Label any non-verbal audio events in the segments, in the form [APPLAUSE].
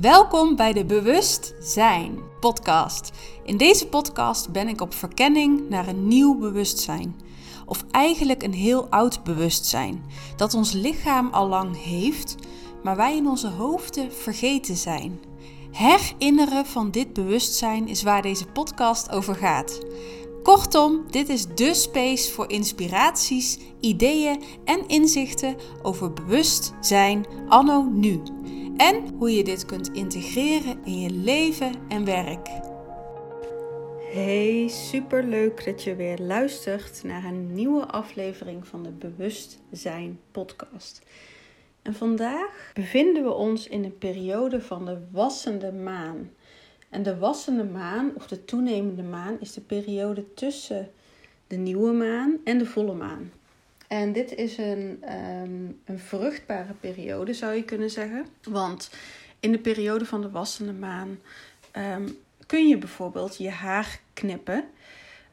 Welkom bij de Bewust Zijn podcast. In deze podcast ben ik op verkenning naar een nieuw bewustzijn. Of eigenlijk een heel oud bewustzijn dat ons lichaam al lang heeft, maar wij in onze hoofden vergeten zijn. Herinneren van dit bewustzijn is waar deze podcast over gaat. Kortom, dit is de space voor inspiraties, ideeën en inzichten over bewustzijn anno nu. En hoe je dit kunt integreren in je leven en werk. Hey, super leuk dat je weer luistert naar een nieuwe aflevering van de Bewustzijn podcast. En vandaag bevinden we ons in een periode van de wassende maan. En de wassende maan, of de toenemende maan, is de periode tussen de nieuwe maan en de volle maan. En dit is een, ehm, een vruchtbare periode, zou je kunnen zeggen. Want in de periode van de wassende maan ehm, kun je bijvoorbeeld je haar knippen.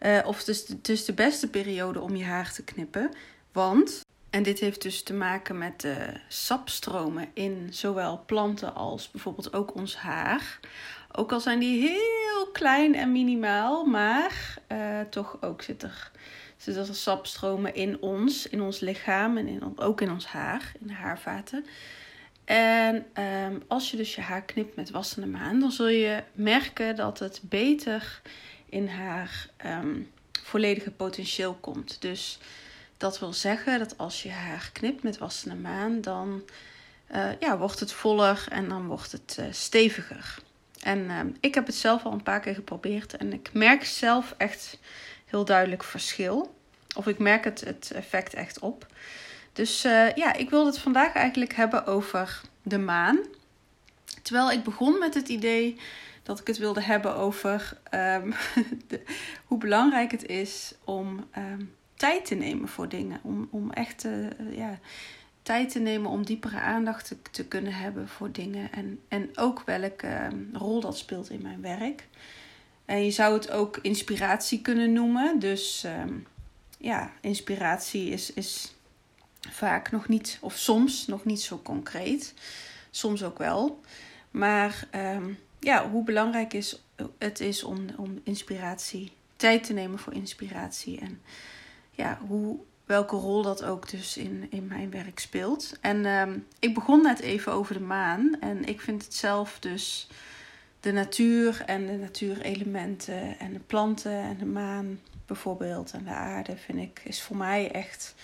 Uh, of het is, is de beste periode om je haar te knippen. Want, en dit heeft dus te maken met de sapstromen in zowel planten als bijvoorbeeld ook ons haar. Ook al zijn die heel klein en minimaal, maar uh, toch ook zit er, zit er sapstromen in ons, in ons lichaam en in, ook in ons haar, in de haarvaten. En um, als je dus je haar knipt met wassende maan, dan zul je merken dat het beter in haar um, volledige potentieel komt. Dus dat wil zeggen dat als je haar knipt met wassende maan, dan uh, ja, wordt het voller en dan wordt het uh, steviger. En uh, ik heb het zelf al een paar keer geprobeerd en ik merk zelf echt heel duidelijk verschil. Of ik merk het, het effect echt op. Dus uh, ja, ik wilde het vandaag eigenlijk hebben over de maan. Terwijl ik begon met het idee dat ik het wilde hebben over [LAUGHS] de, hoe belangrijk het is om um, tijd te nemen voor dingen. Om, om echt uh, ja, tijd te nemen om diepere aandacht te, te kunnen hebben voor dingen. En, en ook welke uh, rol dat speelt in mijn werk. En je zou het ook inspiratie kunnen noemen. Dus um, ja, inspiratie is, is vaak nog niet, of soms nog niet zo concreet. Soms ook wel. Maar um, ja, hoe belangrijk is, het is om, om inspiratie, tijd te nemen voor inspiratie. En ja, hoe welke rol dat ook dus in, in mijn werk speelt. En um, ik begon net even over de maan. En ik vind het zelf dus de natuur en de natuurelementen en de planten en de maan bijvoorbeeld en de aarde vind ik is voor mij echt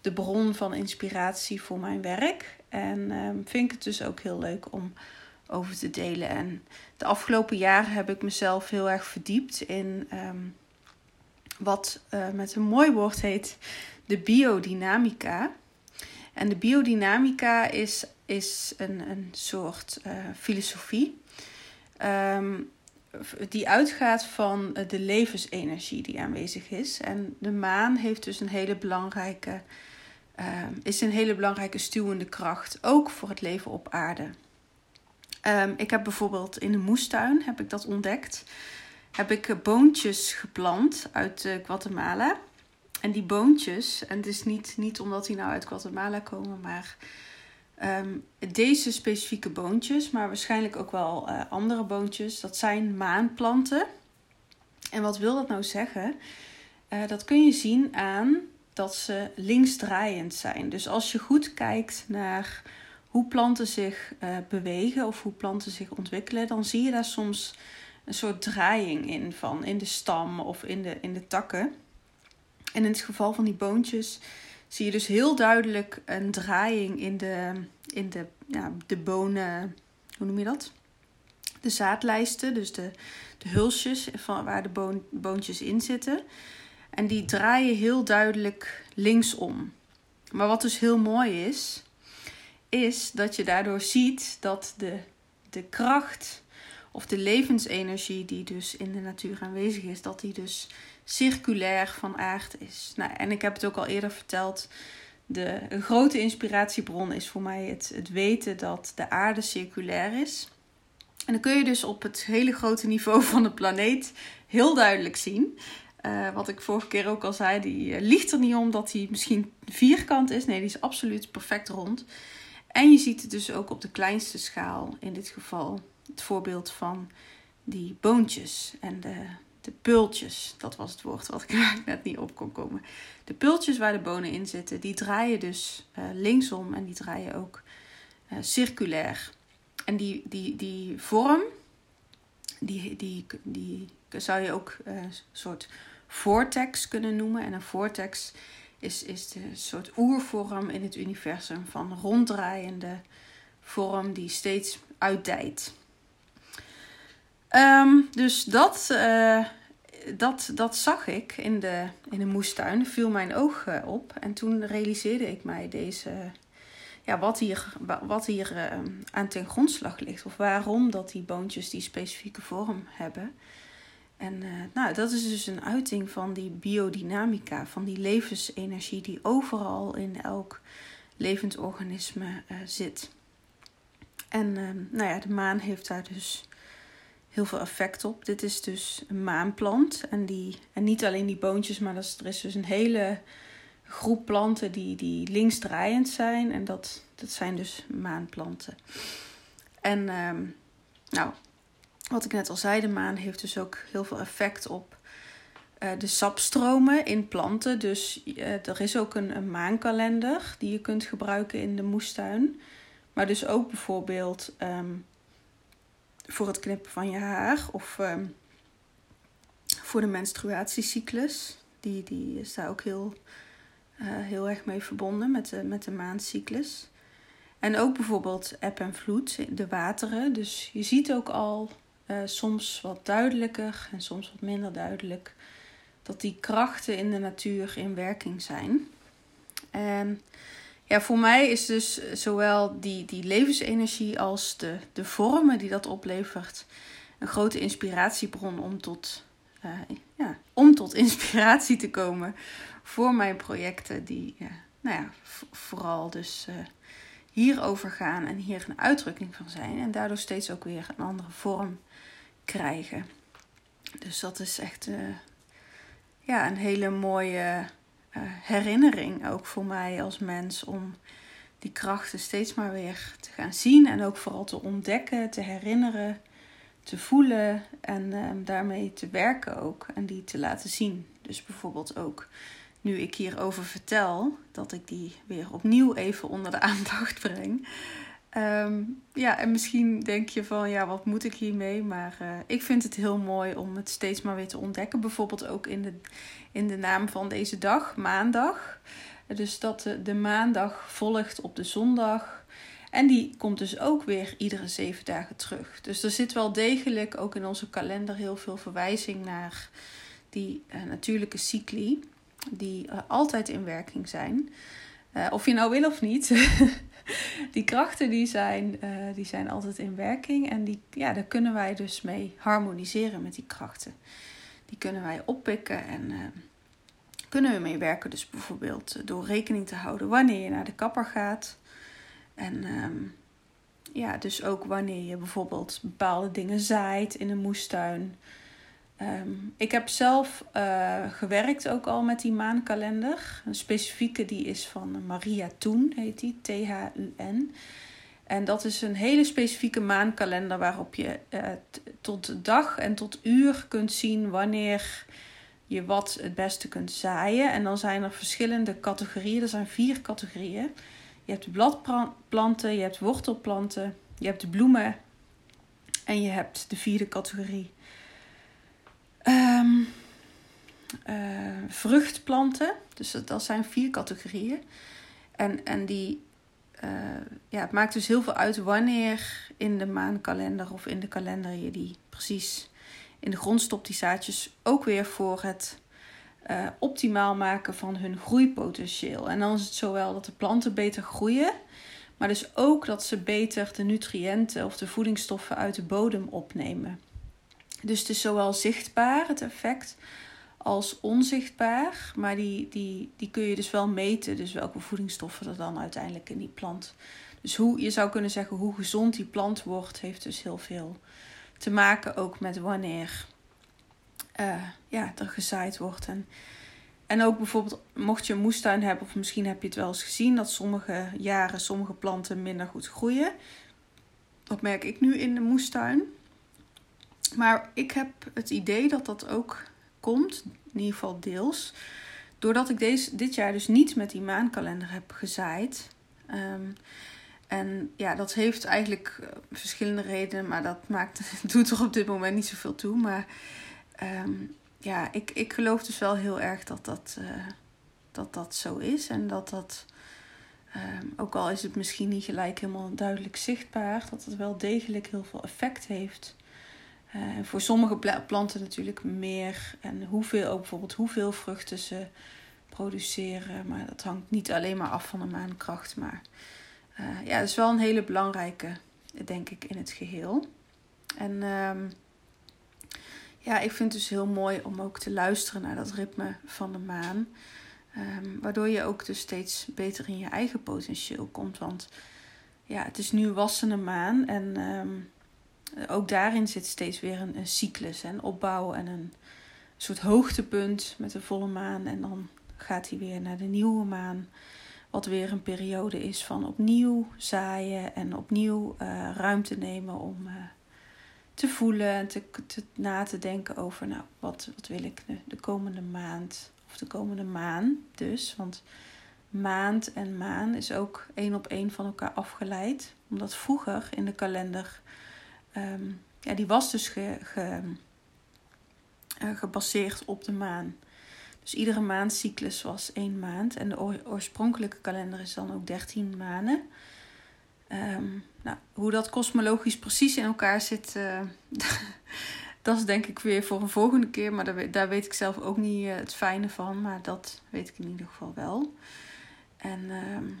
de bron van inspiratie voor mijn werk. En um, vind ik het dus ook heel leuk om over te delen. En de afgelopen jaren heb ik mezelf heel erg verdiept in um, wat uh, met een mooi woord heet de biodynamica. En de biodynamica is, is een, een soort uh, filosofie um, die uitgaat van de levensenergie die aanwezig is. En de maan heeft dus een hele belangrijke, uh, is een hele belangrijke stuwende kracht, ook voor het leven op aarde. Um, ik heb bijvoorbeeld in de moestuin, heb ik dat ontdekt, heb ik boontjes geplant uit uh, Guatemala. En die boontjes, en het is niet, niet omdat die nou uit Guatemala komen, maar um, deze specifieke boontjes, maar waarschijnlijk ook wel uh, andere boontjes, dat zijn maanplanten. En wat wil dat nou zeggen? Uh, dat kun je zien aan dat ze linksdraaiend zijn. Dus als je goed kijkt naar hoe planten zich uh, bewegen of hoe planten zich ontwikkelen, dan zie je daar soms een soort draaiing in van in de stam of in de, in de takken. En in het geval van die boontjes zie je dus heel duidelijk een draaiing in de, in de, ja, de bonen, hoe noem je dat? De zaadlijsten, dus de, de hulsjes van, waar de boon, boontjes in zitten. En die draaien heel duidelijk linksom. Maar wat dus heel mooi is, is dat je daardoor ziet dat de, de kracht of de levensenergie die dus in de natuur aanwezig is, dat die dus circulair van aard is. Nou, en ik heb het ook al eerder verteld. De een grote inspiratiebron is voor mij het, het weten dat de aarde circulair is. En dan kun je dus op het hele grote niveau [LAUGHS] van de planeet heel duidelijk zien. Uh, wat ik vorige keer ook al zei, die uh, liegt er niet om dat hij misschien vierkant is. Nee, die is absoluut perfect rond. En je ziet het dus ook op de kleinste schaal, in dit geval het voorbeeld van die boontjes en de, de pultjes. Dat was het woord wat ik [LAUGHS] net niet op kon komen. De pultjes waar de bonen in zitten, die draaien dus uh, linksom en die draaien ook uh, circulair. En die, die, die vorm, die, die, die zou je ook een soort vortex kunnen noemen. En een vortex is, is de soort oervorm in het universum van ronddraaiende vorm die steeds uitdijt. Um, dus dat, uh, dat, dat zag ik in de, in de moestuin, viel mijn oog op. En toen realiseerde ik mij deze, ja, wat hier, wat hier uh, aan ten grondslag ligt. Of waarom dat die boontjes die specifieke vorm hebben. En nou, dat is dus een uiting van die biodynamica, van die levensenergie die overal in elk levend organisme zit. En uh, nou ja, de maan heeft daar dus heel veel effect op. Dit is dus een maanplant. En, die, en niet alleen die boontjes, maar er is dus een hele groep planten die, die linksdraaiend zijn. En dat, dat zijn dus maanplanten. En ehm, nou, wat ik net al zei, de maan heeft dus ook heel veel effect op uh, de sapstromen in planten. Dus uh, er is ook een, een, maankalender die je kunt gebruiken in de moestuin. Maar dus ook bijvoorbeeld um, voor het knippen van je haar of um, voor de menstruatiecyclus. Die, die is daar ook heel, uh, heel erg mee verbonden met de, met de maandcyclus. En ook bijvoorbeeld eb en vloed, de wateren. Dus je ziet ook al uh, soms wat duidelijker en soms wat minder duidelijk dat die krachten in de natuur in werking zijn. En ja, voor mij is dus zowel die, die levensenergie als de, de vormen die dat oplevert een grote inspiratiebron om tot, uh, ja, om tot inspiratie te komen voor mijn projecten die nou ja, vooral dus uh, hierover gaan en hier een uitdrukking van zijn en daardoor steeds ook weer een andere vorm krijgen. Dus dat is echt ja, een hele mooie herinnering ook voor mij als mens om die krachten steeds maar weer te gaan zien en ook vooral te ontdekken, te herinneren, te voelen en uh, daarmee te werken ook en die te laten zien. Dus bijvoorbeeld ook nu ik hierover vertel, dat ik die weer opnieuw even onder de aandacht breng. Um, ja, en misschien denk je van, ja, wat moet ik hiermee? Maar uh, ik vind het heel mooi om het steeds maar weer te ontdekken. Bijvoorbeeld ook in de, in de naam van deze dag, maandag. Dus dat de, maandag volgt op de zondag. En die komt dus ook weer iedere zeven dagen terug. Dus er zit wel degelijk ook in onze kalender heel veel verwijzing naar die uh, natuurlijke cycli. Die uh, altijd in werking zijn. Uh, of je nou wil of niet. [LAUGHS] die krachten die zijn, uh, die zijn altijd in werking. En die, ja, daar kunnen wij dus mee harmoniseren met die krachten. Die kunnen wij oppikken en uh, kunnen we mee werken. Dus bijvoorbeeld door rekening te houden wanneer je naar de kapper gaat. En um, ja, dus ook wanneer je bijvoorbeeld bepaalde dingen zaait in een moestuin. Um, ik heb zelf uh, gewerkt ook al met die maankalender. Een specifieke die is van Maria Toen, heet die, T-H-U-N. En dat is een hele specifieke maankalender waarop je uh, tot dag en tot uur kunt zien wanneer je wat het beste kunt zaaien. En dan zijn er verschillende categorieën. Er zijn vier categorieën. Je hebt bladplanten, je hebt wortelplanten, je hebt bloemen en je hebt de vierde categorie Um, uh, vruchtplanten. Dus dat, zijn vier categorieën. En, en die, uh, ja, het maakt dus heel veel uit wanneer in de maankalender of in de kalender je die precies in de grond stopt, die zaadjes. Ook weer voor het uh, optimaal maken van hun groeipotentieel. En dan is het zowel dat de planten beter groeien, maar dus ook dat ze beter de nutriënten of de voedingsstoffen uit de bodem opnemen. Dus het is zowel zichtbaar, het effect, als onzichtbaar. Maar die, die, die kun je dus wel meten. Dus welke voedingsstoffen er dan uiteindelijk in die plant. Dus hoe, je zou kunnen zeggen hoe gezond die plant wordt, heeft dus heel veel te maken ook met wanneer uh, ja, er gezaaid wordt. En En ook bijvoorbeeld, mocht je een moestuin hebben, of misschien heb je het wel eens gezien, dat sommige jaren sommige planten minder goed groeien. Dat merk ik nu in de moestuin. Maar ik heb het idee dat dat ook komt, in ieder geval deels, doordat ik deze, dit jaar dus niet met die maankalender heb gezaaid. Ehm, en ja, dat heeft eigenlijk eh, verschillende redenen, maar dat maakt, [LAUGHS] doet er op dit moment niet zoveel toe. Maar ehm, ja, ik, ik geloof dus wel heel erg dat dat, uh, dat, dat zo is. En dat dat, ehm, ook al is het misschien niet gelijk helemaal duidelijk zichtbaar, dat het wel degelijk heel veel effect heeft. Uh, voor sommige planten natuurlijk meer. En hoeveel, ook bijvoorbeeld hoeveel vruchten ze produceren. Maar dat hangt niet alleen maar af van de maankracht. Maar uh, ja, dat is wel een hele belangrijke, denk ik, in het geheel. En um, ja, ik vind het dus heel mooi om ook te luisteren naar dat ritme van de maan. Um, waardoor je ook dus steeds beter in je eigen potentieel komt. Want ja, het is nu wassende maan. En um, ook daarin zit steeds weer een, cyclus. Een opbouw en een soort hoogtepunt met de volle maan. En dan gaat hij weer naar de nieuwe maan. Wat weer een periode is van opnieuw zaaien en opnieuw uh, ruimte nemen om uh, te voelen en te, te, na te denken over, nou, wat, wat wil ik de, de komende maand of de komende maan dus. Want maand en maan is ook één op één van elkaar afgeleid. Omdat vroeger in de kalender, um, ja, die was dus ge, uh, gebaseerd op de maan. Dus iedere maandcyclus was één maand. En de oorspronkelijke kalender is dan ook 13 maanden. Um, nou, hoe dat kosmologisch precies in elkaar zit, uh, [LAUGHS] dat is denk ik weer voor een volgende keer. Maar daar, weet ik zelf ook niet uh, het fijne van. Maar dat weet ik in ieder geval wel. En um,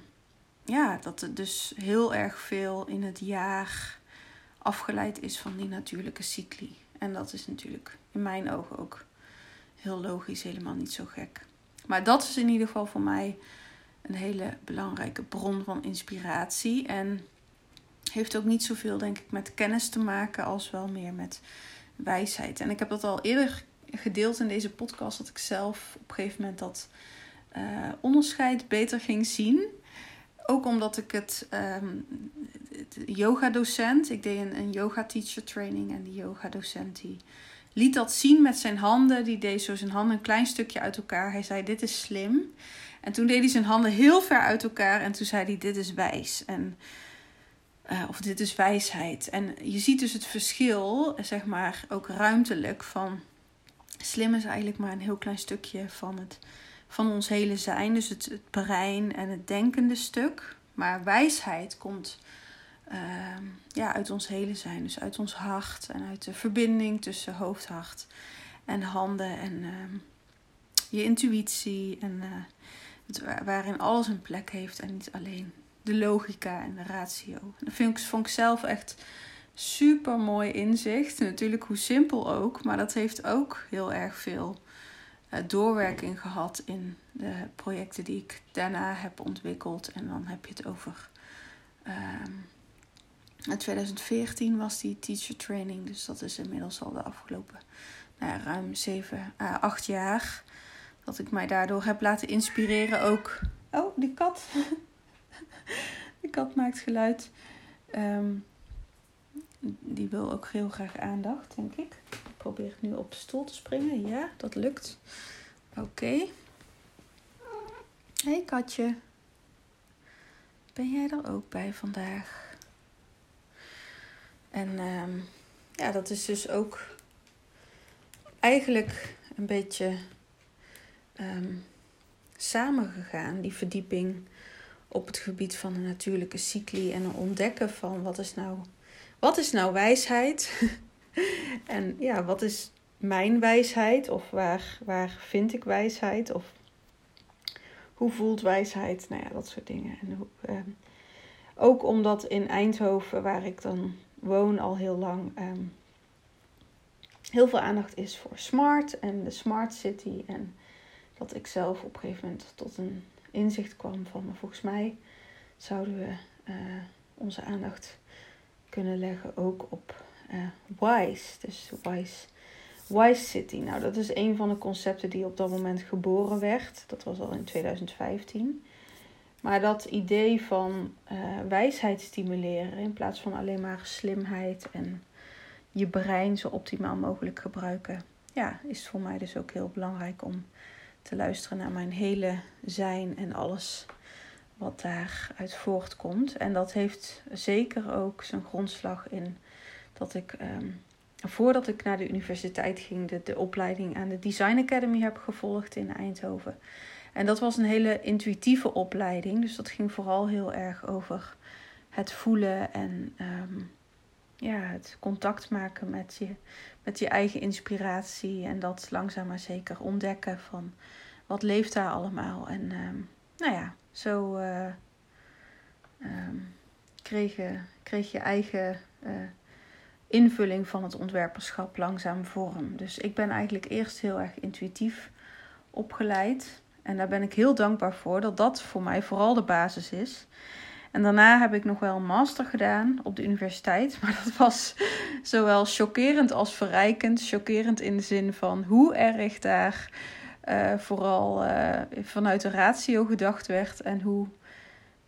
ja, dat er dus heel erg veel in het jaar afgeleid is van die natuurlijke cycli. En dat is natuurlijk in mijn ogen ook heel logisch, helemaal niet zo gek. Maar dat is in ieder geval voor mij een hele belangrijke bron van inspiratie. En heeft ook niet zoveel, denk ik, met kennis te maken als wel meer met wijsheid. En ik heb dat al eerder gedeeld in deze podcast, dat ik zelf op een gegeven moment dat uh, onderscheid beter ging zien. Ook omdat ik het, het yoga docent, ik deed een, een yoga teacher training en die yoga docent die liet dat zien met zijn handen. Die deed zo zijn handen een klein stukje uit elkaar. Hij zei: Dit is slim. En toen deed hij zijn handen heel ver uit elkaar. En toen zei hij: Dit is wijs. En, uh, of dit is wijsheid. En je ziet dus het verschil, zeg maar, ook ruimtelijk. Van slim is eigenlijk maar een heel klein stukje van, het, van ons hele zijn. Dus het, het brein en het denkende stuk. Maar wijsheid komt uh, ja, uit ons hele zijn. Dus uit ons hart en uit de verbinding tussen hoofd, hart en handen. En uh, je intuïtie. En uh, het, waarin alles een plek heeft en niet alleen de logica en de ratio. Dat vind ik, vond ik zelf echt super mooi inzicht. Natuurlijk hoe simpel ook, maar dat heeft ook heel erg veel doorwerking gehad in de projecten die ik daarna heb ontwikkeld. En dan heb je het over. Uh, in 2014 was die teacher training, dus dat is inmiddels al de afgelopen nou ja, ruim 7 à 8 jaar. Dat ik mij daardoor heb laten inspireren ook. Oh, die kat. [LAUGHS] die kat maakt geluid. Um, die wil ook heel graag aandacht, denk ik. Probeer nu op de stoel te springen. Ja, dat lukt. Oké. Okay. Hey katje. Ben jij er ook bij vandaag? En um, ja, dat is dus ook eigenlijk een beetje um, samengegaan, die verdieping op het gebied van de natuurlijke cycli en ontdekken van wat is nou, wat is nou wijsheid? [LAUGHS] [LAUGHS] en ja, wat is mijn wijsheid? Of waar, waar vind ik wijsheid? Of hoe voelt wijsheid? Nou ja, dat soort dingen. En, uh, ook omdat in Eindhoven, waar ik dan woon al heel lang, um, heel veel aandacht is voor smart en de smart city. En dat ik zelf op een gegeven moment tot een inzicht kwam van, maar volgens mij zouden we uh, onze aandacht kunnen leggen ook op uh, wise. Dus wise Wise City. Nou, dat is een van de concepten die op dat moment geboren werd. Dat was al in 2015. Maar dat idee van uh, wijsheid stimuleren in plaats van alleen maar slimheid en je brein zo optimaal mogelijk gebruiken, ja, is voor mij dus ook heel belangrijk om te luisteren naar mijn hele zijn en alles wat daaruit voortkomt. En dat heeft zeker ook zijn grondslag in dat ik, ehm, voordat ik naar de universiteit ging, de, de opleiding aan de Design Academy heb gevolgd in Eindhoven. En dat was een hele intuïtieve opleiding. Dus dat ging vooral heel erg over het voelen en ehm, ja, het contact maken met je, met je eigen inspiratie. En dat langzaam maar zeker ontdekken van wat leeft daar allemaal. En um, nou ja, zo um, kreeg, je, kreeg je eigen uh, invulling van het ontwerperschap langzaam vorm. Dus ik ben eigenlijk eerst heel erg intuïtief opgeleid. En daar ben ik heel dankbaar voor dat dat voor mij vooral de basis is. En daarna heb ik nog wel een master gedaan op de universiteit. [LAUGHS] Maar dat was zowel chockerend als verrijkend. Chockerend in de zin van hoe erg daar uh, vooral uh, vanuit de ratio gedacht werd. En hoe,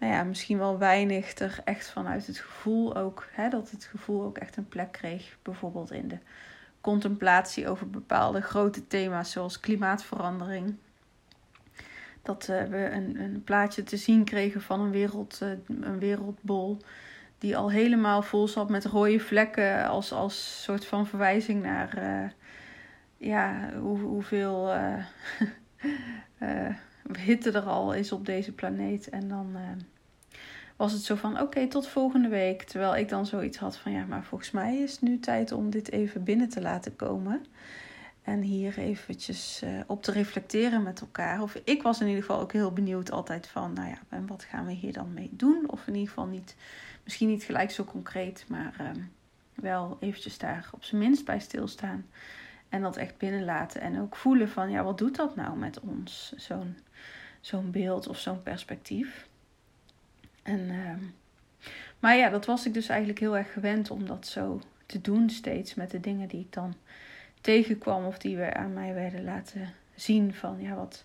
nou ja, misschien wel weinig er echt vanuit het gevoel ook. Hè, dat het gevoel ook echt een plek kreeg. Bijvoorbeeld in de contemplatie over bepaalde grote thema's zoals klimaatverandering dat uh, we een, een plaatje te zien kregen van een, wereld, uh, een wereldbol. Die al helemaal vol zat met rode vlekken. Als, als soort van verwijzing naar uh, ja, hoe, hoeveel [LAUGHS] hitte er al is op deze planeet. En dan was het zo van oké, tot volgende week. Terwijl ik dan zoiets had van ja, maar volgens mij is het nu tijd om dit even binnen te laten komen. En hier eventjes uh, op te reflecteren met elkaar. Of ik was in ieder geval ook heel benieuwd altijd van, nou ja, en wat gaan we hier dan mee doen? Of in ieder geval niet, misschien niet gelijk zo concreet, maar uh, wel eventjes daar op zijn minst bij stilstaan. En dat echt binnenlaten. En ook voelen van, ja, wat doet dat nou met ons? Zo'n zo'n beeld of zo'n perspectief. En, uh, maar ja, dat was ik dus eigenlijk heel erg gewend om dat zo te doen steeds met de dingen die ik dan tegenkwam of die we aan mij werden laten zien van ja, wat,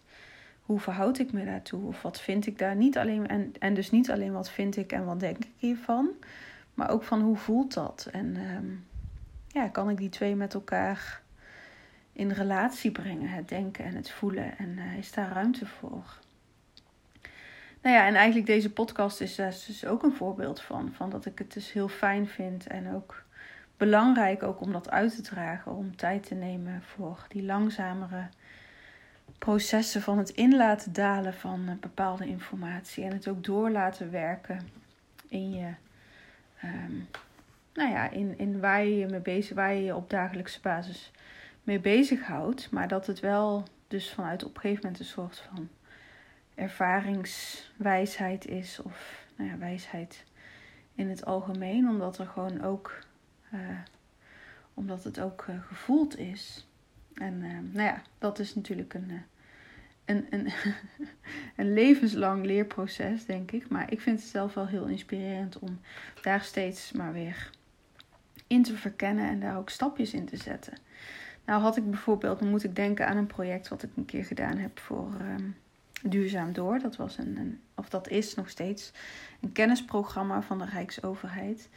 hoe verhoud ik me daartoe? Of wat vind ik daar niet alleen en, en dus niet alleen wat vind ik en wat denk ik hiervan, maar ook van hoe voelt dat? En um, ja, kan ik die twee met elkaar in relatie brengen, het denken en het voelen? En uh, is daar ruimte voor? Nou ja, en eigenlijk deze podcast is daar dus ook een voorbeeld van. Van dat ik het dus heel fijn vind en ook belangrijk ook om dat uit te dragen, om tijd te nemen voor die langzamere processen van het in laten dalen van eh, bepaalde informatie en het ook door laten werken in je, um, nou ja, in, in waar je je mee bezig, waar je je op dagelijkse basis mee bezighoudt, maar dat het wel dus vanuit op een gegeven moment een soort van ervaringswijsheid is of nou ja, wijsheid in het algemeen, omdat er gewoon ook uh, omdat het ook uh, gevoeld is. En uh, nou ja, dat is natuurlijk een, een, een, [LAUGHS] een levenslang leerproces, denk ik. Maar ik vind het zelf wel heel inspirerend om daar steeds maar weer in te verkennen en daar ook stapjes in te zetten. Nou had ik bijvoorbeeld, dan moet ik denken aan een project wat ik een keer gedaan heb voor um, Duurzaam Door. Dat was een, een, of dat is nog steeds een kennisprogramma van de Rijksoverheid.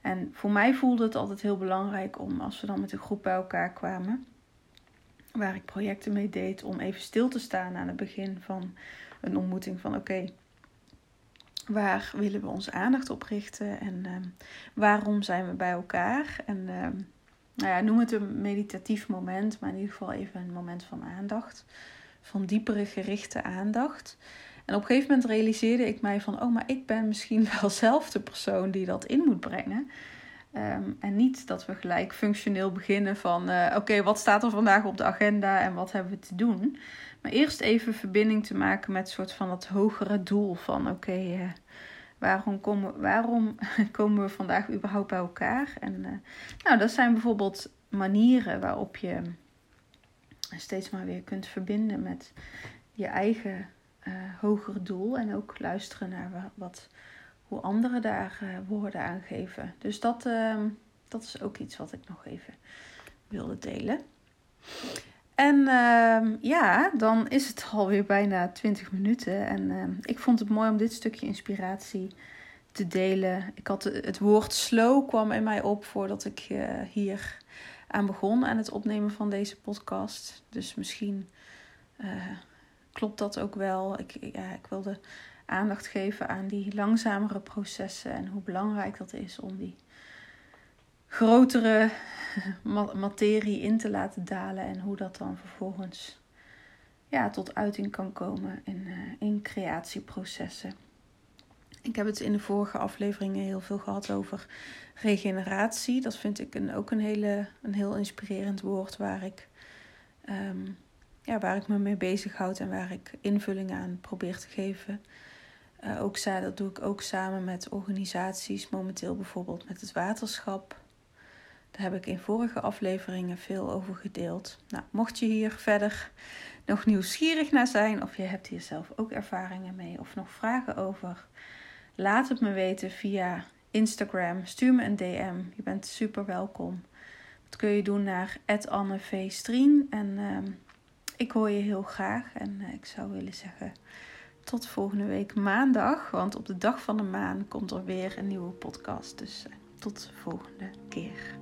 En voor mij voelde het altijd heel belangrijk om, als we dan met een groep bij elkaar kwamen, waar ik projecten mee deed, om even stil te staan aan het begin van een ontmoeting van oké, waar willen we onze aandacht op richten en uh, waarom zijn we bij elkaar? En uh, nou ja, noem het een meditatief moment, maar in ieder geval even een moment van aandacht, van diepere gerichte aandacht. En op een gegeven moment realiseerde ik mij van, oh, maar ik ben misschien [LAUGHS] wel zelf de persoon die dat in moet brengen. Um, en niet dat we gelijk functioneel beginnen van, uh, oké, wat staat er vandaag op de agenda en wat hebben we te doen? Maar eerst even verbinding te maken met soort van dat hogere doel van, oké, uh, waarom, komen, waarom [LAUGHS] komen we vandaag überhaupt bij elkaar? En uh, nou, dat zijn bijvoorbeeld manieren waarop je steeds maar weer kunt verbinden met je eigen uh, hoger doel. En ook luisteren naar wat, hoe anderen daar uh, woorden aan geven. Dus dat, uh, dat is ook iets wat ik nog even wilde delen. En ehm, ja, dan is het alweer bijna 20 minuten. En ehm, ik vond het mooi om dit stukje inspiratie te delen. Ik had het woord slow kwam in mij op voordat ik uh, hier aan begon aan het opnemen van deze podcast. Dus misschien uh, klopt dat ook wel. Ik, ik wilde aandacht geven aan die langzamere processen en hoe belangrijk dat is om die grotere [LAUGHS] materie in te laten dalen en hoe dat dan vervolgens ja, tot uiting kan komen in, uh, in creatieprocessen. Ik heb het in de vorige afleveringen heel veel gehad over regeneratie. Dat vind ik een, ook een, hele, een heel inspirerend woord waar ik, um, ja, waar ik me mee bezighoud en waar ik invulling aan probeer te geven. Uh, ook, dat doe ik ook samen met organisaties, momenteel bijvoorbeeld met het waterschap. Daar heb ik in vorige afleveringen veel over gedeeld. Nou, mocht je hier verder nog nieuwsgierig naar zijn, of je hebt hier zelf ook ervaringen mee of nog vragen over, laat het me weten via Instagram. Stuur me een DM. Je bent super welkom. Dat kun je doen naar @annevstrien en uh, ik hoor je heel graag en uh, ik zou willen zeggen tot volgende week maandag, want op de dag van de maan komt er weer een nieuwe podcast. Dus uh, tot de volgende keer.